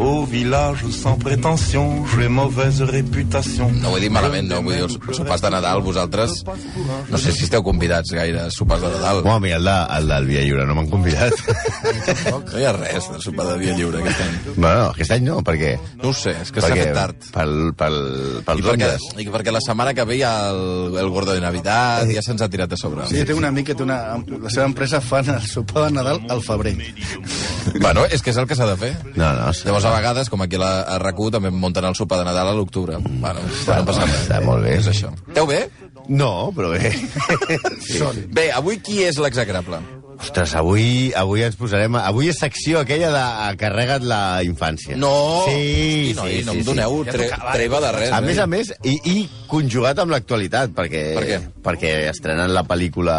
Au village sans prétention, j'ai mauvaise réputation. No ho he dit malament, no? Vull dir, els sopars de Nadal, vosaltres... No sé si esteu convidats gaire a sopars de Nadal. Home, a mi el, de, el del Via Lliure no m'han convidat. No hi ha res de sopar de dia lliure aquest any. bueno, aquest any no, perquè... No ho sé, és que s'ha fet tard. Pel, pel, I pels perquè, ondes. I perquè la setmana que ve hi ha el, el Gordo de Navidad, ja se'ns ha tirat a sobre. Sí, tinc un amic que té una... La seva empresa fan el sopar de Nadal al febrer. Bueno, és que és el que s'ha de fer. No, no, sí. Llavors, a vegades, com aquí a, la, a RAC1, també munten el sopar de Nadal a l'octubre. Bueno, no passa res. està molt bé. És això. Teu bé? No, però bé. sí. Bé, avui qui és l'execrable? Ostres, avui, avui ens posarem... Avui és secció aquella de a carrega't la infància. No! Sí, Hosti, sí, no sí, em doneu sí. tre treva de res. A eh? més a més, i, i conjugat amb l'actualitat, perquè, Per què? perquè estrenen la pel·lícula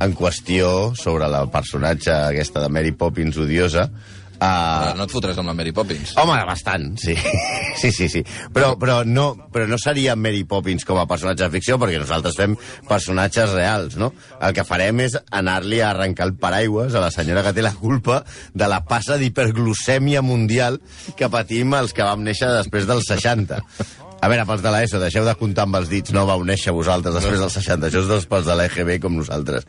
en qüestió sobre la personatge aquesta de Mary Poppins odiosa. Uh, No et fotràs amb la Mary Poppins. Home, bastant, sí. sí, sí, sí. Però, però, no, però no seria Mary Poppins com a personatge de ficció, perquè nosaltres fem personatges reals, no? El que farem és anar-li a arrencar el paraigües a la senyora que té la culpa de la passa d'hiperglucèmia mundial que patim els que vam néixer després dels 60. A veure, pels de l'ESO, deixeu de comptar amb els dits, no vau néixer vosaltres després dels 60. Això és dels pels de l'EGB com nosaltres.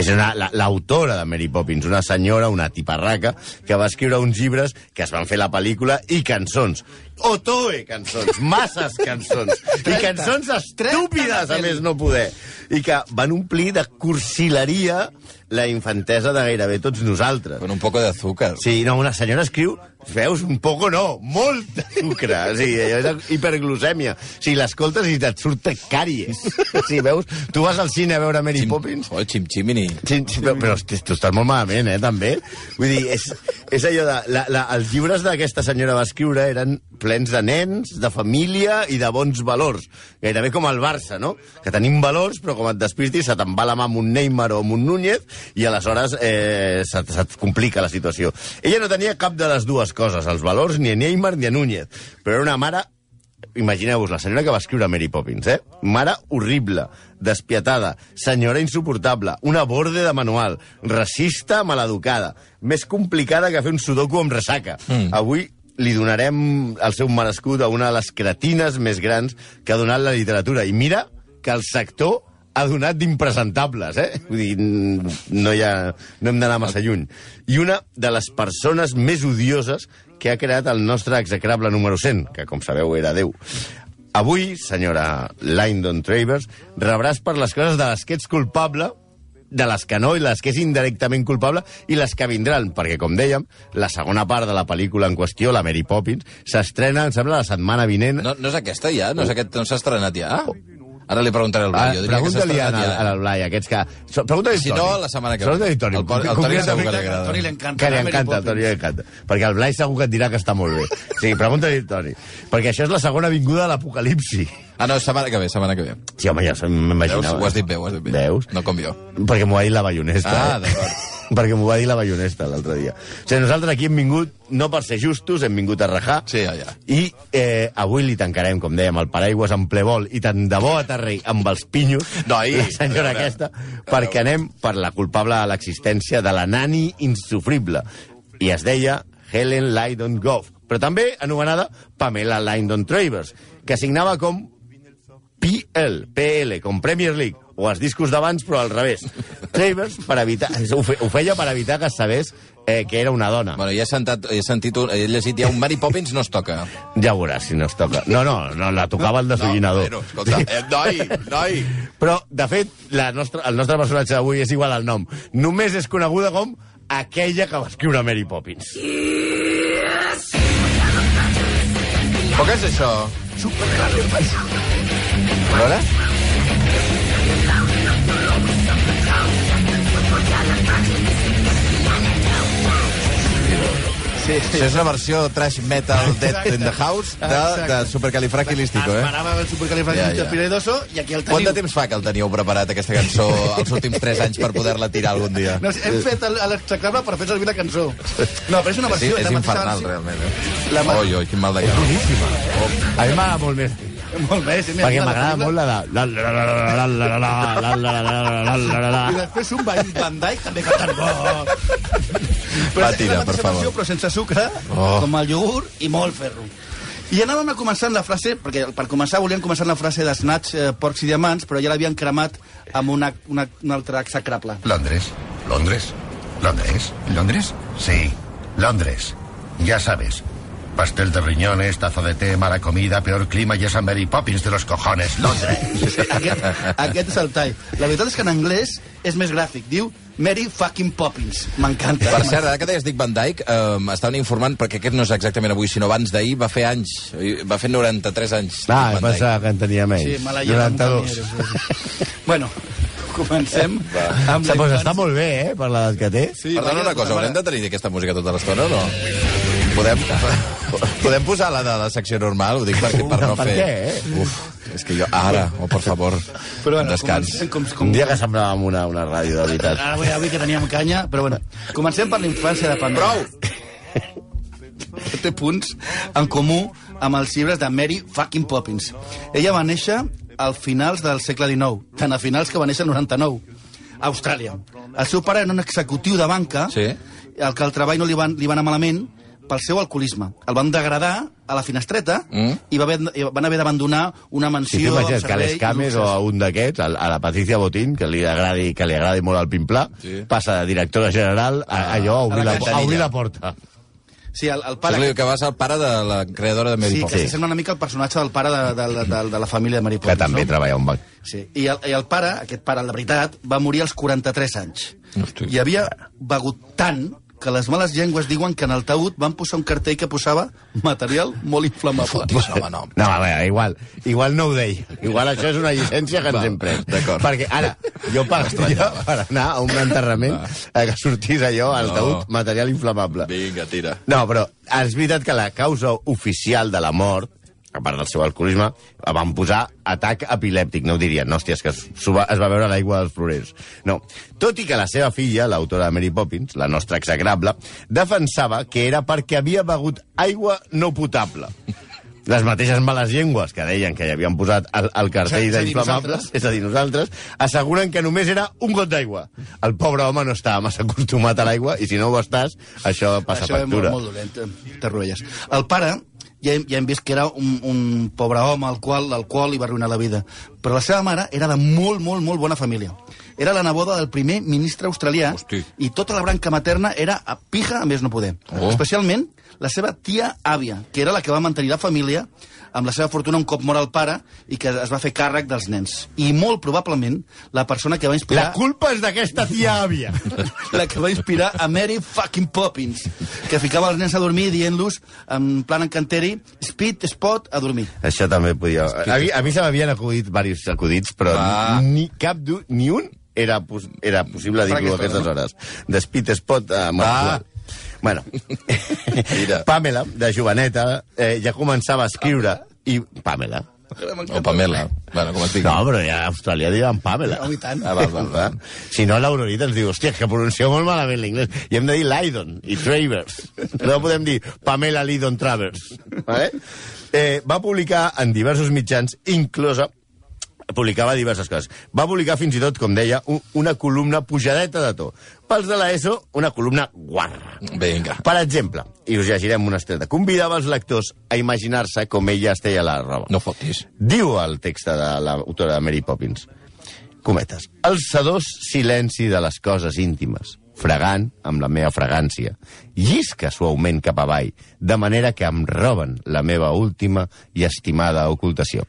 És una- la- l'autora de Mary Poppins, una senyora, una tiparraca, que va escriure uns llibres que es van fer la pel·lícula i cançons. Otoe cançons, masses cançons. I cançons estúpides, a més no poder. I que van omplir de cursileria la infantesa de gairebé tots nosaltres. Con un poco de azúcar. Sí, no, una senyora escriu, veus, un poco no, molt de sucre. O sigui, allò és hiperglucèmia. O sigui, l'escoltes i et surt càries. O sigui, veus, tu vas al cine a veure Mary Xim, Poppins... Oh, xim ximini. Sí, sí, però, però hosti, tu estàs molt malament, eh, també. Vull dir, és, és allò de... La, la, els llibres d'aquesta senyora va escriure eren plens de nens, de família i de bons valors. Gairebé com el Barça, no? Que tenim valors, però com et despistis se te'n va la mà amb un Neymar o amb un Núñez i aleshores eh, se't, se't complica la situació. Ella no tenia cap de les dues coses, els valors, ni a Neymar ni a Núñez, però era una mare Imagineu-vos, la senyora que va escriure Mary Poppins, eh? Mare horrible, despietada, senyora insuportable, una borde de manual, racista, maleducada, més complicada que fer un sudoku amb ressaca. Mm. Avui li donarem el seu merescut a una de les cretines més grans que ha donat la literatura. I mira que el sector ha donat d'impresentables, eh? Vull dir, no, hi ha, no hem d'anar massa lluny. I una de les persones més odioses que ha creat el nostre execrable número 100, que, com sabeu, era Déu. Avui, senyora Lyndon Travers, rebràs per les coses de les que ets culpable, de les que no i les que és indirectament culpable i les que vindran, perquè, com dèiem, la segona part de la pel·lícula en qüestió, la Mary Poppins, s'estrena, em sembla, la setmana vinent. No, no és aquesta ja? No, és aquest, no s'ha estrenat ja? Ara li preguntaré al Blai. Ah, Pregunta-li a, a, a Blai, aquests que... So, Pregunta-li Si Toni. no, la setmana que ve. Pregunta-li Toni. El el Toni segur que li agrada. Toni li encanta. Que li encanta, al Toni li encanta. Perquè el Blai segur que et dirà que està molt bé. Sí, pregunta-li Toni. Perquè això és la segona vinguda de l'apocalipsi. Ah, no, setmana que ve, setmana que ve. Sí, home, ja m'imaginava. Ho has dit bé, ho has dit bé. Veus? No com jo. Perquè m'ho va dir la bayonesta. Ah, d'acord. perquè m'ho va dir la bayonesta l'altre dia. O sigui, nosaltres aquí hem vingut, no per ser justos, hem vingut a rajar. Sí, ja. I eh, avui li tancarem, com dèiem, el paraigües en ple vol i tant de bo aterri amb els pinyos, Noi, la senyora a veure, aquesta, a perquè anem per la culpable de l'existència de la nani insufrible. I es deia Helen Lydon Goff, però també anomenada Pamela Lydon Travers, que signava com PL, PL, com Premier League, o els discos d'abans, però al revés. Travers, per evitar, ho, fe, ho feia per evitar que sabés eh, que era una dona. Bueno, ja he, sentat, he sentit, un, he llegit ja un Mary Poppins no es toca. Ja veuràs si no es toca. No, no, no la tocava el desollinador. bueno, escolta, eh, noi, noi. Però, de fet, la nostra, el nostre personatge d'avui és igual al nom. Només és coneguda com aquella que va escriure Mary Poppins. Però què és això? A veure? Sí, Això és una versió trash metal Dead in the House de, de Supercalifragilístico, eh? Esperava el supercalifragilisticopiledoso i aquí el Quant teniu. de temps fa que el teníeu preparat, aquesta cançó, els últims 3 anys per poder-la tirar algun dia? No, hem fet l'execrable per fer servir la cançó. No, però és una Sí, versió... és la mateixa infernal, versió. realment. Eh? La ma- Oi, oi, quin mal de cara. A mi m'agrada molt més. Molt bé, sí, Perquè m'agrada molt la de... La, la, la, la, la, la, la, la, la, la, la, la, la, la, la, I la. després un Van Van Dyke també cantant bo. Va, és tira, la per mateixa favor. versió, però sense sucre, Oh. com el iogurt i molt ferro. I anàvem a començar la frase, perquè per començar volíem començar la frase de Snatch, eh, porcs i diamants, però ja l'havien cremat amb una, una, un altre execrable. Londres. ¿Londres? ¿Londres? ¿Londres? Sí, Londres. Ya sabes. Pastel de riñones, taza de té, mala comida, peor clima y esa Mary Poppins de los cojones. Londres. aquest, aquest és el tall. La veritat és que en anglès és més gràfic. Diu Mary fucking Poppins. M'encanta. Per cert, ara que deies Dick Van Dyke, eh, estaven informant, perquè aquest no és exactament avui, sinó abans d'ahir, va fer anys, va fer 93 anys. Ah, Dick Van Dyke. pensava que en tenia menys. Sí, mala lleva. 92. Sí, sí. bueno, comencem amb Sí, la pues està molt bé, eh, per l'edat que té. Sí, Perdona una cosa, haurem de tenir aquesta música tota l'estona o no? Podem, podem posar la de la secció normal? Ho dic perquè per no Per fer... què, eh? Uf, és que jo... Ara, o oh, per favor, Però bueno, descans. comencem com, com, Un dia que semblàvem una, una ràdio, de veritat. Ara avui, avui que teníem canya, però bueno. Comencem per la infància de Pamela. Prou! Té punts en comú amb els llibres de Mary fucking Poppins. Ella va néixer al finals del segle XIX, tant a finals que va néixer el 99, a Austràlia. El seu pare era un executiu de banca, Sí. el que el treball no li va, li va anar malament pel seu alcoholisme. El van degradar a la finestreta Mm. i va haver, van haver d'abandonar una Si mansió... t'imagines amb que a les cames o a un d'aquests, a, a la Patricia Botín, que li agradi, que li agradi molt el pimplà, Sí. passa de directora general a, allò, a obrir, a la la, a obrir la porta. Sí, el, el pare... el que va ser el pare de la creadora de Mary Sí, que Poppins. s'assembla una mica al personatge del pare de, de, de, de, de la família de Mary Que Poppins. també no? treballa a un banc. Sí. I, el, I el pare, aquest pare, de veritat, va morir als 43 anys. Hosti. I havia begut tant que les males llengües diuen que en el taüt van posar un cartell que posava material molt inflamable. Fotis, home, no. No, veure, igual, igual no ho deia. Igual això és una llicència que ens hem pres. d'acord. Perquè ara, jo pagaria per anar a un enterrament a que sortís allò, al No. taüt, material inflamable. Vinga, tira. No, però és veritat que la causa oficial de la mort, a part del seu alcoholisme, van posar atac epilèptic. No ho dirien, no, hòstia, és que va, es va veure l'aigua dels florers. No. Tot i que la seva filla, l'autora de Mary Poppins, la nostra execrable, defensava que era perquè havia begut aigua no potable. Les mateixes males llengües que deien que hi havien posat el, el cartell d'inflamables, és a dir, nosaltres, asseguren que només era un got d'aigua. El pobre home no estava massa acostumat a l'aigua i si no ho estàs, això passa Això és molt, factura. molt dolent, t'arruelles. El pare, ja hem, ja hem vist que era un, un pobre home al qual l'alcohol li va arruïnar la vida. Però la seva mare era de molt, molt, molt bona família. Era la neboda del primer ministre australià Hosti. i tota la branca materna era a pija a més no poder. Oh. Especialment la seva tia àvia, que era la que va mantenir la família amb la seva fortuna un cop mor el pare i que es va fer càrrec dels nens. I molt probablement la persona que va La inspirar... culpa és d'aquesta tia àvia. la que va inspirar a Mary fucking Poppins, que ficava els nens a dormir dient-los, en plan encanteri, speed, spot, a dormir. Això també podia... A mi, a mi se m'havien acudit diversos acudits, però Va. ni cap du, ni un era, pos, era possible dir-lo a aquestes hora, hores. De Speed Spot a Marqual. Bueno, Mira. Pamela, de joveneta, eh, ja començava a escriure i... Pamela. O Pamela. Bueno, com es digui. No, però ja a Austràlia diuen Pamela. Oh, i tant. Ah, val, val, val. Si no, l'Aurorita ens diu, hòstia, que pronuncieu molt malament l'inglès. I hem de dir Lydon i Travers. No podem dir Pamela Lydon Travers. Vale? Eh, va publicar en diversos mitjans, inclosa publicava diverses coses. Va publicar fins i tot, com deia, un, una columna pujadeta de to. Pels de l'ESO, una columna guarra. Vinga. Per exemple, i us llegirem una estreta, convidava els lectors a imaginar-se com ella es teia la roba. No fotis. Diu el text de l'autora de Mary Poppins. Cometes. El sedós silenci de les coses íntimes, fregant amb la meva fragància, llisca suaument cap avall, de manera que em roben la meva última i estimada ocultació.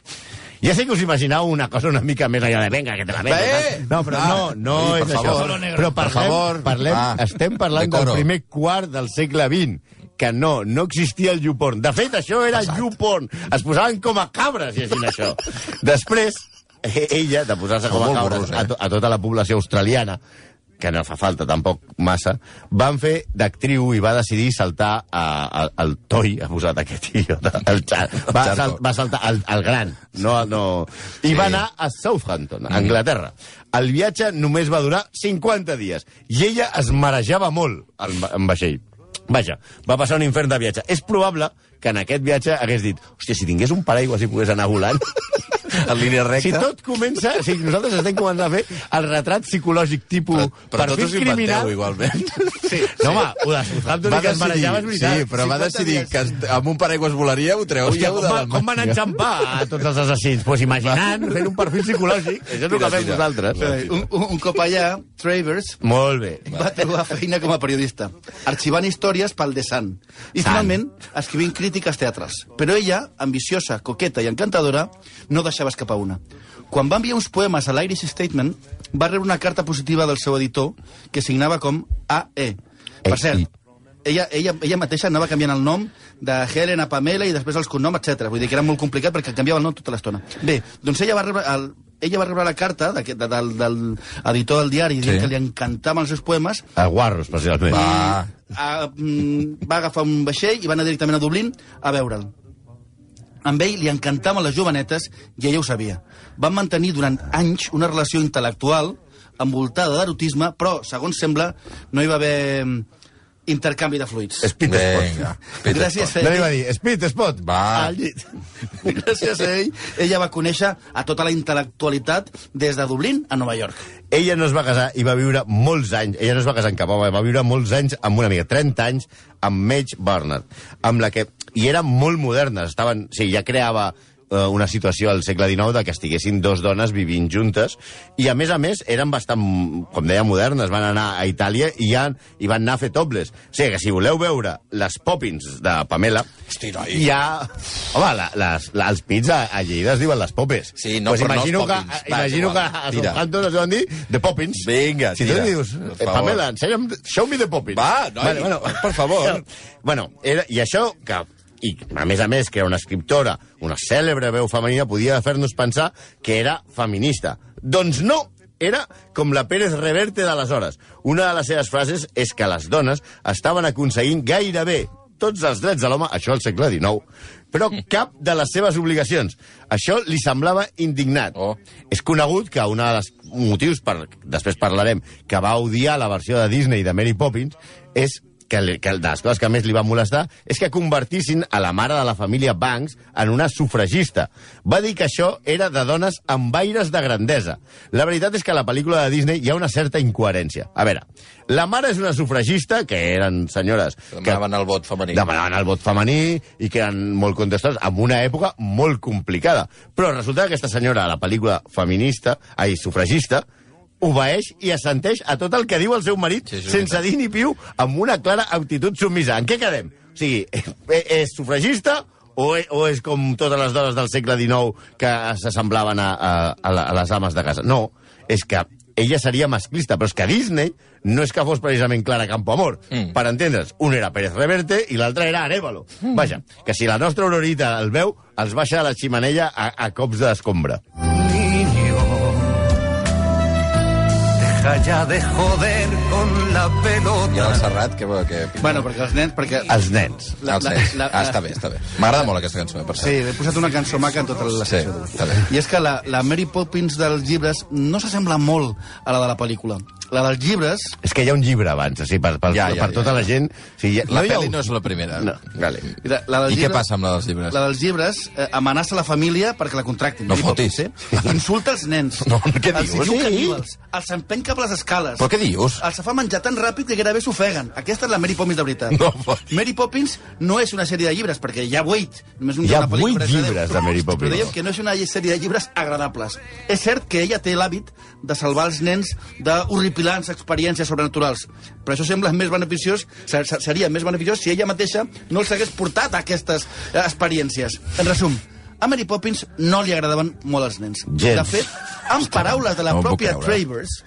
Ja sé que us imagineu una cosa una mica més allà de venga, que te la venga. No, però Va. no, no per és això. favor. Però Per parlem, favor. parlem, Va. estem parlant del primer quart del segle XX, que no, no existia el YouPorn. De fet, això era YouPorn. Es posaven com a cabres llegint això. Després, eh, ella, de posar-se com a cabres burros, eh? a, to a tota la població australiana, que no fa falta tampoc massa, van fer d'actriu i va decidir saltar a, a, al toi, ha posat aquest idiota, el xa, va, sal, va saltar al, al gran, no, no, i va anar a Southampton, a Anglaterra. El viatge només va durar 50 dies, i ella es marejava molt en, en vaixell. Vaja, va passar un infern de viatge. És probable que en aquest viatge hagués dit hòstia, si tingués un paraigua si pogués anar volant... En línia recta. Si tot comença... Si nosaltres estem començant a fer el retrat psicològic tipus Però, però tot perfil us ho inventeu, criminal... igualment. Sí, no, home, ho de Southampton que es marejava és veritat. sí, però va 50 decidir que amb un paraigua es volaria, ho treu Hòstia, ja com, de va, com van enxampar a tots els assassins? Pues imaginant, fent un perfil psicològic. Això és el que fem nosaltres. Un, un, un cop allà, Travers Molt bé. va trobar feina com a periodista, arxivant històries pel The Sun. I finalment escrivint crítiques teatrals. Però ella, ambiciosa, coqueta i encantadora, no deixava escapar una. Quan va enviar uns poemes a l'Irish Statement, va rebre una carta positiva del seu editor que signava com AE. Per cert, ella, ella, ella mateixa anava canviant el nom de Helen a Pamela i després els cognoms, etc. Vull dir que era molt complicat perquè canviava el nom tota l'estona. Bé, doncs ella va rebre... El, ella va rebre la carta d'aquest- de, del, del editor del diari Sí. que li encantaven els seus poemes El guarro, especialment. Va. a, mm, va agafar un vaixell i va anar directament a Dublín a veure'l. Amb ell li encantaven les jovenetes i ella ho sabia. Van mantenir durant anys una relació intel·lectual envoltada d'erotisme, però, segons sembla, no hi va haver mm, intercanvi de fluids. Speed Vinga. Spot. Gràcies a No li ell, va dir, Speed Spot. Va. Al llit. gràcies a ell, ella va conèixer a tota la intel·lectualitat des de Dublín a Nova York. Ella no es va casar i va viure molts anys, ella no es va casar amb cap home, va viure molts anys amb una amiga, 30 anys, amb Madge Bernard, amb la que... I eren molt modernes, estaven... Sí, ja creava una situació al segle XIX de que estiguessin dos dones vivint juntes i a més a més eren bastant, com deia, modernes van anar a Itàlia i, ja, i van anar a fer tobles o sigui que si voleu veure les Poppins de Pamela Hosti, noi. hi ha... home, la, les, la, els pits a, a Lleida es diuen les Popes Sí, no, pues però no imagino els que, Poppins. Va, imagino que a. Southampton es deuen dir The Poppins Vinga, si tira. tu dius, eh. Pamela, ensenya'm, show me the Poppins. Va, noi, per favor. Bueno, era, i això, que i a més a més que era una escriptora, una cèlebre veu femenina, podia fer-nos pensar que era feminista. Doncs no! Era com la Pérez Reverte d'aleshores. Una de les seves frases és que les dones estaven aconseguint gairebé tots els drets de l'home, això al segle XIX, però cap de les seves obligacions. Això li semblava indignat. Oh. És conegut que un dels motius, per, després parlarem, que va odiar la versió de Disney de Mary Poppins és que, li- que de les coses que més li va molestar és que convertissin a la mare de la família Banks en una sufragista. Va dir que això era de dones amb aires de grandesa. La veritat és que a la pel·lícula de Disney hi ha una certa incoherència. A veure, la mare és una sufragista, que eren senyores... que Demanaven el vot femení. demanaven el vot femení i que eren molt contestades en una època molt complicada. Però resulta que aquesta senyora, a la pel·lícula feminista, ai, sufragista, obeeix i assenteix a tot el que diu el seu marit Sí, sense dir ni piu, amb una clara actitud submisa. En què quedem? O sigui, és, és sufragista o és, o és com totes les dones del segle XIX que s'assemblaven a, a, a, les ames de casa? No, és que ella seria masclista, però és que Disney no és que fos precisament Clara Campoamor. Mm. Per entendre's, un era Pérez Reverte i l'altre era Arevalo. Mm. Vaja, que si la nostra Aurorita el veu, els baixa a la ximenella a, a cops d'escombra. Niño, deja ya de joder con la I pelota. el Serrat, que... que... Bueno, perquè els nens... Perquè... Els nens. La- els la- nens. la- ah, està bé, està bé. M'agrada molt aquesta cançó, eh, per Sí, cert. he posat una cançó maca en tota la Sí, bé. I és que la, la Mary Poppins dels llibres no s'assembla molt a la de la pel·lícula. La dels llibres... És que hi ha un llibre abans, sigui, per, per, Ja, ja, ja, per ja, tota ja. la gent... O sigui, La ha pel·li no és la primera. No, vale. La, la dels I què llibres- passa amb la dels llibres? La dels llibres eh, amenaça la família perquè la contractin. No fotis. Eh? Insulta els nens. No, què els dius? diu Sí. caníbals. Els empeny cap a les escales. Però què dius? Els fa menjar tan ràpid que gairebé s'ofeguen. Aquesta és la Mary Poppins de veritat. No fotis. Mary Poppins no és una sèrie de llibres, perquè hi ha vuit. Només un Hi ha vuit llibres de Mary Poppins. Però dèiem que no és una sèrie de llibres agradables. És cert que ella té l'hàbit de salvar els nens d'horripilants experiències sobrenaturals. Però això sembla més beneficiós, ser- ser- seria més beneficiós si ella mateixa no els hagués portat a aquestes eh, experiències. En resum, a Mary Poppins no li agradaven molt els nens. Gens. De fet, amb paraules de la No pròpia. Travers,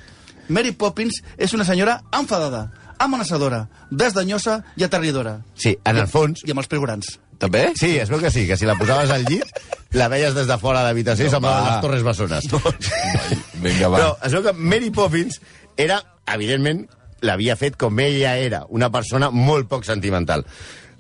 Mary Poppins és una senyora enfadada, amenaçadora, desdanyosa i aterridora. Sí, en el fons... I amb els pegorans. També? Sí, es veu que sí, que si la posaves al llit, la veies des de fora de l'habitació i No, semblaven va. les Torres Bessones. Vinga, va. Però es veu que Mary Poppins era, evidentment, l'havia fet com ella era, una persona molt poc sentimental.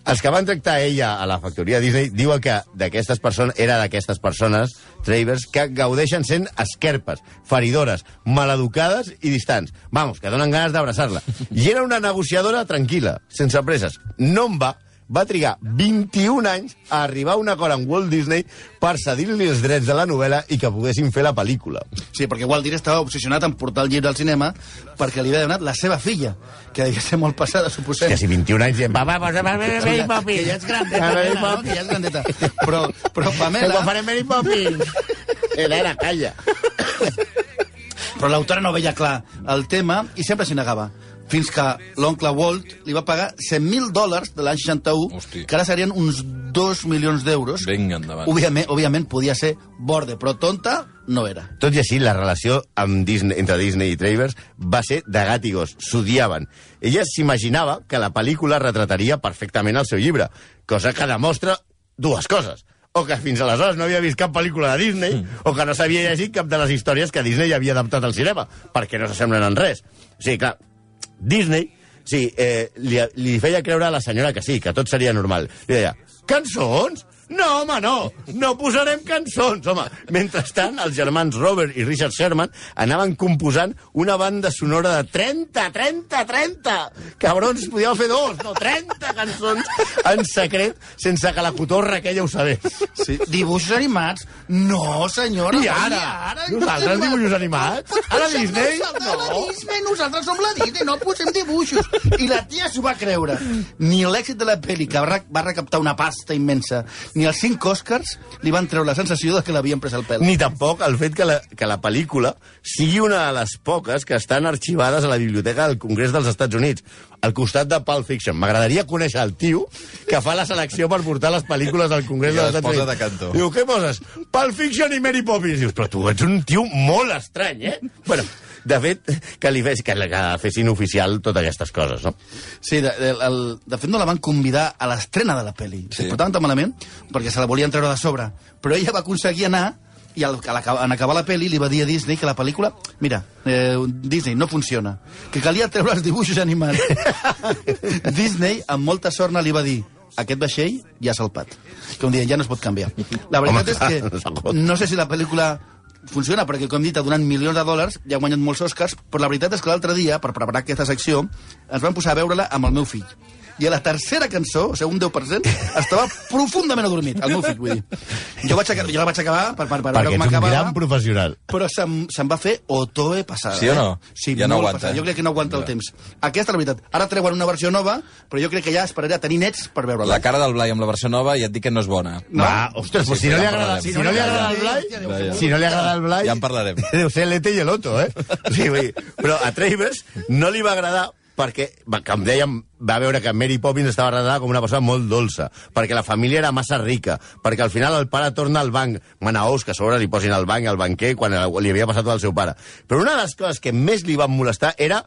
Els que van tractar ella a la factoria Disney diuen que d'aquestes persones era d'aquestes persones, Travers, que gaudeixen sent esquerpes, feridores, maleducades i distants. Vamos, que donen ganes d'abraçar-la. I era una negociadora tranquil·la, sense presses. No en va, va trigar 21 anys a arribar a un acord amb Walt Disney per cedir-li els drets de la novel·la i que poguessin fer la pel·lícula. Sí, perquè Walt Disney estava obsessionat en portar el llibre al cinema perquè li havia donat la seva filla, que devia ser molt passada, suposem. Que si 21 anys dient, va, va, posa Mary que, ja, Poppins. que ja ets grandeta, no? Que ja ets grandeta. Però, però Que Pamela... quan farem Mary Poppins. Calla. Però l'autora no veia clar el tema i sempre s'hi negava. Fins que l'oncle Walt li va pagar 100.000 dòlars de l'any 61, Hosti. que ara serien uns 2 milions d'euros. Vinga, endavant. Òbviament, òbviament podia ser borde, però tonta no era. Tot i així, la relació amb Disney, entre Disney i Travers va ser de gat i gos. S'odiaven. Ella s'imaginava que la pel·lícula retrataria perfectament el seu llibre, cosa que demostra dues coses o que fins aleshores no havia vist cap pel·lícula de Disney, mm. o que no s'havia llegit cap de les històries que Disney havia adaptat al cinema, perquè no s'assemblen en res. O sigui, clar, Disney, sí, eh, li, li feia creure a la senyora que sí, que tot seria normal. Li deia, cançons? No, home, no! No posarem cançons, home! Mentrestant, els germans Robert i Richard Sherman anaven composant una banda sonora de 30, 30, 30! Cabrons, podíeu fer dos, no, 30 cançons en secret, sense que la cotorra aquella ho sabés. Sí. Dibuixos animats? No, senyora. I ara? ara Nosaltres no dibuixos animats? A la Disney? No. La Disney, nosaltres som la Disney, no posem dibuixos. I la tia s'ho va creure. Ni l'èxit de la pel·li, que va, va recaptar una pasta immensa, ni els cinc Oscars li van treure la sensació de que l'havien pres el pèl. Ni tampoc el fet que la, que la pel·lícula sigui una de les poques que estan arxivades a la Biblioteca del Congrés dels Estats Units, al costat de Pulp Fiction. M'agradaria conèixer el tio que fa la selecció per portar les pel·lícules al Congrés dels Estats Units. de cantó. Diu, què poses? Pulp Fiction i Mary Poppins. Dius, però tu ets un tio molt estrany, eh? Bueno, de fet, que li fes, que, que fessin oficial totes aquestes coses, no? Sí, de, de, el, de fet no la van convidar a l'estrena de la pel·li. Sí. Se portaven tan malament perquè se la volien treure de sobre. Però ella va aconseguir anar i al, a l'acabar- en acabar la pel·li li va dir a Disney que la pel·lícula, mira, eh, Disney no funciona, que calia treure els dibuixos animats. Disney, amb molta sort, li va dir aquest vaixell ja s'ha salpat. Que un dia ja no es pot canviar. La veritat Home, és que no sé si la pel·lícula funciona, perquè, com hem dit, ha donat milions de dòlars i ha guanyat molts Oscars, però la veritat és que l'altre dia, per preparar aquesta secció, ens vam posar a veure-la amb el meu fill. I a la tercera cançó, o sigui, un 10%, estava profundament adormit, el meu fill, vull dir. Jo, vaig acabar, jo la vaig acabar per, per, per Perquè veure com ets un gran professional. però se'm, se'm va fer otoe passada. Sí o no? Eh? Sí, Ja no aguanta, passada. eh? Jo crec que no aguanta el temps. Aquesta és la veritat. Ara treuen una versió nova, però jo crec que ja esperaré a tenir nets per veure-la. La cara del Blai amb la versió nova ja et dic que no és bona. No? Va, ostres, pues Sí, si no li agrada, si no li agrada el Blai, si no li agrada el Blai... Ja en parlarem. Deu ser l'Ete i l'Oto, eh? Sí, vull dir, però a Travers no li va agradar perquè, com dèiem, va veure que Mary Poppins estava retratada com una persona molt dolça, perquè la família era massa rica, perquè al final el pare torna al banc, manaós, que a sobre li posin al banc al banquer quan li havia passat tot al seu pare. Però una de les coses que més li van molestar era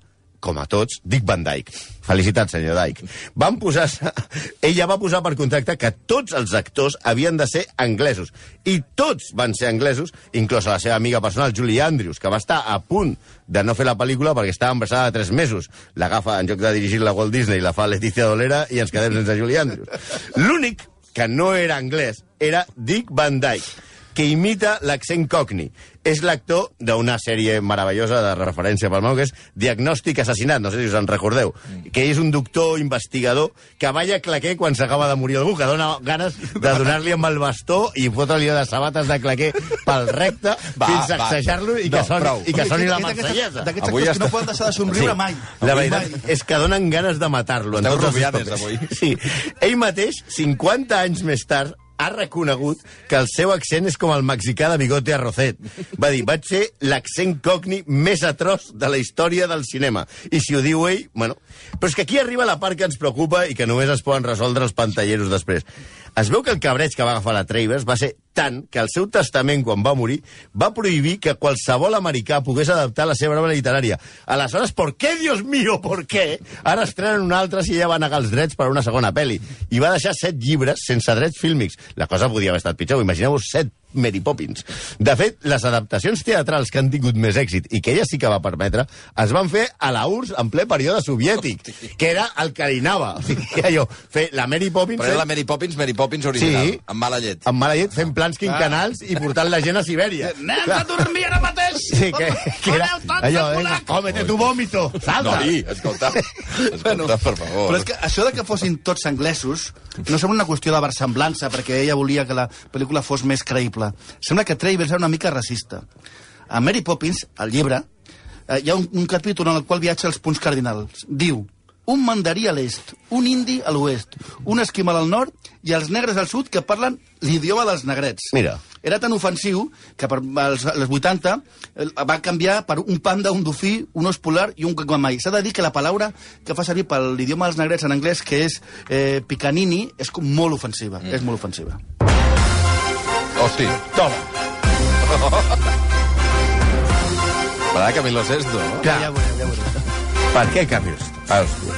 com a tots, Dick Van Dyke. Felicitats, senyor Dyke. Van posar Ella va posar per contracte que tots els actors havien de ser anglesos. I tots van ser anglesos, inclosa la seva amiga personal, Julie Andrews, que va estar a punt de no fer la pel·lícula perquè estava embarassada de 3 mesos. L'agafa, en lloc de dirigir la Walt Disney, la fa Leticia Dolera i ens quedem sense Julie Andrews. L'únic que no era anglès era Dick Van Dyke, que imita l'accent cockney. És l'actor d'una sèrie meravellosa de referència pel meu, que és Diagnòstic Assassinat, no sé si us en recordeu, que és un doctor investigador que balla claquer quan s'acaba de morir algú, que dona ganes de donar-li amb el bastó i fotre-li de sabates de claquer pel recte Va, fins a sacsejar-lo i, que No, soni, prou. i que soni la marsellesa. D'aquests Avui actors que no poden deixar de somriure mai. La veritat mai. és que donen ganes de matar-lo. Esteu papers. avui. Sí. Ell mateix, 50 anys més tard, ha reconegut que el seu accent és com el mexicà de Bigote Arrocet. Va dir, vaig ser l'accent cogni més atroç de la història del cinema. I si ho diu ell, bueno... Però és que aquí arriba la part que ens preocupa i que només es poden resoldre els pantalleros després. Es veu que el cabreig que va agafar la Travers va ser tant que el seu testament, quan va morir, va prohibir que qualsevol americà pogués adaptar la seva obra literària. Aleshores, ¿por qué, Dios mío, por qué? Ara estrenen un altre si ella va negar els drets per a una segona pel·li. I va deixar set llibres sense drets fílmics. La cosa podia haver estat pitjor. Imagineu-vos set Mary Poppins. De fet, les adaptacions teatrals que han tingut més èxit i que ella sí que va permetre, es van fer a la URSS en ple període soviètic, que era el que li anava. O sigui, allò, fer la Mary Poppins... Però era la Mary Poppins, Mary Poppins original, Sí. amb mala llet. amb mala llet, fent plans quinquenals i portant la gent a Sibèria. Anem a dormir ara Sí, que, que era allò, venga, cómete tu vómito, salta. Noi, escolta, escolta, per favor. Però és que això de que fossin tots anglesos no sembla una qüestió de versemblança, perquè ella volia que la pel·lícula fos més creïble. Sembla que Travers era una mica racista. A Mary Poppins, al llibre, eh, hi ha un, un capítol en el qual viatja els punts cardinals. Diu, un mandarí a l'est, un indi a l'oest, un esquimal al nord i els negres al sud que parlen l'idioma dels negrets. Mira. Era tan ofensiu que per als, als 80 eh, va canviar per un panda, un dofí, un os polar i un caguamai. S'ha de dir que la paraula que fa servir per l'idioma dels negrets en anglès, que és eh, picanini, és com molt ofensiva. Mm. És molt ofensiva. Hosti. Toma. Parà Camilo Sesto, no? Clar. Ja veurem, ja veurem. Per què canvis? Ah, hòstia.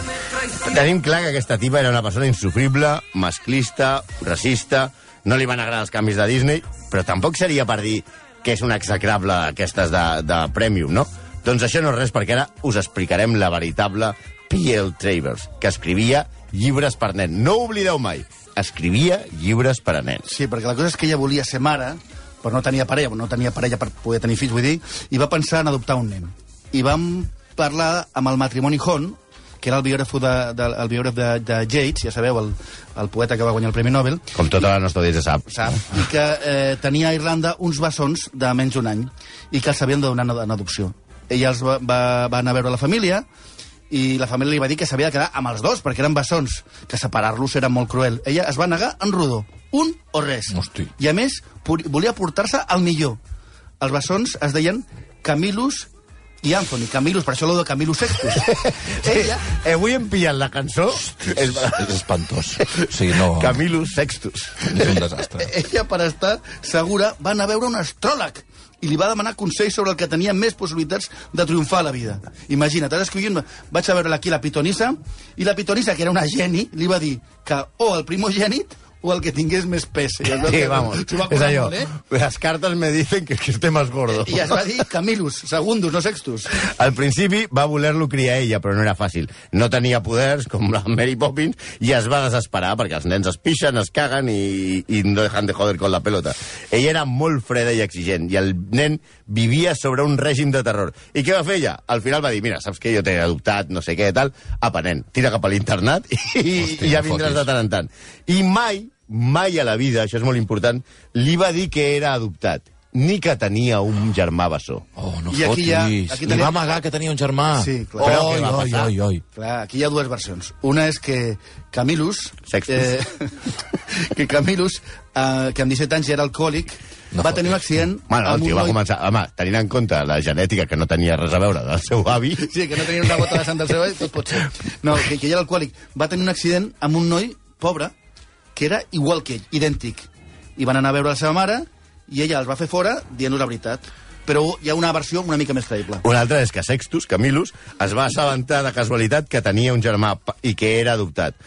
Tenim clar que aquesta tipa era una persona insufrible, masclista, racista, no li van agradar els canvis de Disney, però tampoc seria per dir que és una execrable aquestes de, de Premium, no? Doncs això no és res, perquè ara us explicarem la veritable P.L. Travers, que escrivia llibres per nens. No ho oblideu mai, escrivia llibres per a nens. Sí, perquè la cosa és que ella volia ser mare, però no tenia parella, no tenia parella per poder tenir fills, vull dir, i va pensar en adoptar un nen. I vam parlar amb el matrimoni Hon, que era el biògraf de, de, el biògraf de, de Yates, ja sabeu, el, el poeta que va guanyar el Premi Nobel, Com tota la nostra audiència sap. sap? I que eh, tenia a Irlanda uns bessons de menys d'un any i que els havien de donar en, adopció. Ella els va, va, va anar a veure la família i la família li va dir que s'havia de quedar amb els dos, perquè eren bessons, que separar-los era molt cruel. Ella es va negar en rodó, un o res. Hosti. I a més, volia portar-se al millor. Els bessons es deien Camilus i Anthony. Camilus, per això lo de Camilus Sextus. Ella, Eh, avui hem pillat la cançó És, és espantós. Sigui, no... Camilus Sextus. És un desastre. ella, per estar segura, va anar a veure un astròleg i li va demanar consell sobre el que tenia més possibilitats de triomfar a la vida. Imagina't, ara escollint, vaig a veure aquí la pitonissa, i la pitonissa, que era una geni, li va dir que o el primogènit o el que tingués més pes. Es veu Sí, que vamos, s'ho va és curar allò. molt, eh? Las cartas me dicen que, que esté más gordo. I es va dir Camilus, segundus, no sextus. Al principi va voler-lo criar ella, però no era fàcil. No tenia poders, com la Mary Poppins, i es va desesperar, perquè els nens es pixen, es caguen i, i no dejan de joder con la pelota. Ella era molt freda i exigent, i el nen vivia sobre un règim de terror. I què va fer ella? Al final va dir, mira, saps que jo t'he adoptat, no sé què, tal, apa, nen, tira cap a l'internat i, Hosti, i ja vindràs fotis. de tant en tant. I mai, mai a la vida, això és molt important, li va dir que era adoptat, ni que tenia un germà bessó. Oh, no I aquí fotis. hi ha- aquí Li tenim- va amagar que tenia un germà. Sí, clar. Però Oi, va oi, passar? oi, oi. Clar, aquí hi ha dues versions. Una és que Camilus... Sextus. que Camilus, eh, que amb 17 anys ja era alcohòlic, No va tenir un accident... Bueno, el tio va noi- començar... Home, tenint en compte la genètica que no tenia res a veure del seu avi... Sí, que no tenia una gota de sang del seu avi, tot pot ser. No, que, que ella era alcohòlic. Va tenir un accident amb un noi pobre que era igual que ell, idèntic. I van anar a veure la seva mare i ella els va fer fora dient-los la veritat. Però hi ha una versió una mica més creïble. Un altre és que Sextus, Camilus, es va assabentar de casualitat que tenia un germà i que era adoptat.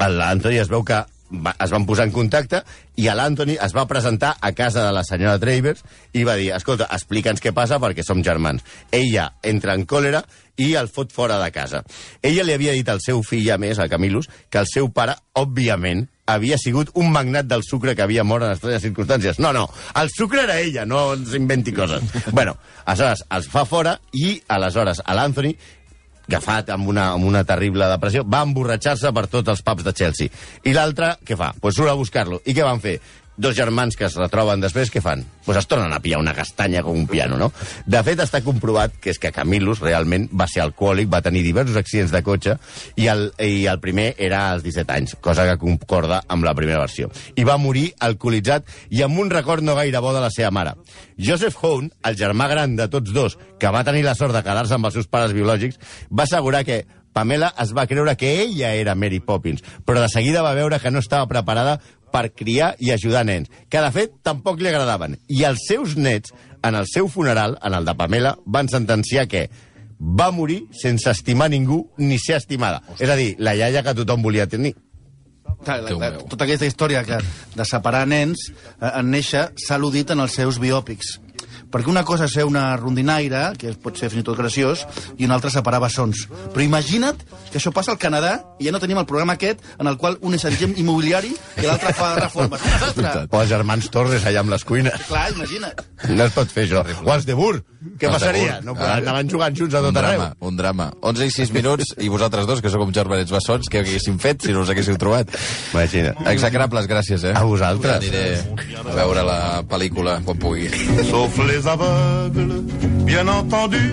L'Anthony es veu que va, es van posar en contacte i l'Anthony es va presentar a casa de la senyora Travers i va dir, escolta, explica'ns què passa perquè som germans. Ella entra en còlera i el fot fora de casa. Ella li havia dit al seu fill, a més, al Camilus, que el seu pare, òbviament, havia sigut un magnat del sucre que havia mort en estranyes circumstàncies. No, no, el sucre era ella, no ens inventi coses. bueno, aleshores, els fa fora i, aleshores, a l'Anthony agafat amb una, amb una terrible depressió, va emborratxar-se per tots els pubs de Chelsea. I l'altre, què fa? Pues surt a buscar-lo. I què van fer? Dos germans que es retroben després, què fan? Pues es tornen a pillar una castanya com un piano, no? De fet, està comprovat que és que Camillus realment va ser alcohòlic, va tenir diversos accidents de cotxe, i el, i el primer era als 17 anys, cosa que concorda amb la primera versió. I va morir alcoholitzat i amb un record no gaire bo de la seva mare. Joseph Hone, el germà gran de tots dos, que va tenir la sort de quedar-se amb els seus pares biològics, va assegurar que Pamela es va creure que ella era Mary Poppins, però de seguida va veure que no estava preparada per criar i ajudar nens, que de fet tampoc li agradaven. I els seus nets, en el seu funeral, en el de Pamela, van sentenciar que va morir sense estimar ningú ni ser estimada. És a dir, la iaia que tothom volia tenir. Clar, la, la, tota aquesta història que de separar nens eh, en néixer s'ha al·ludit en els seus biòpics. Perquè una cosa és ser una rondinaire, que pot ser fins i tot graciós, i una altra separar bessons. Però imagina't que això passa al Canadà i ja no tenim el programa aquest en el qual un és agent immobiliari i l'altre fa reformes. O els germans Torres allà amb les cuines. Clar, imagina't. No es pot fer això. O els de Bur. Què Els de passaria? Bur. No, Ah. anaven jugant junts a Un tot arreu. drama, un drama. 11 i 6 minuts, i vosaltres dos, que sou com germanets bessons, què haguéssim fet si no us haguéssiu trobat? Imagina. Execrables, gràcies, eh? A vosaltres. Aniré a veure la pel·lícula quan pugui. Sauf les aveugles, bien entendu.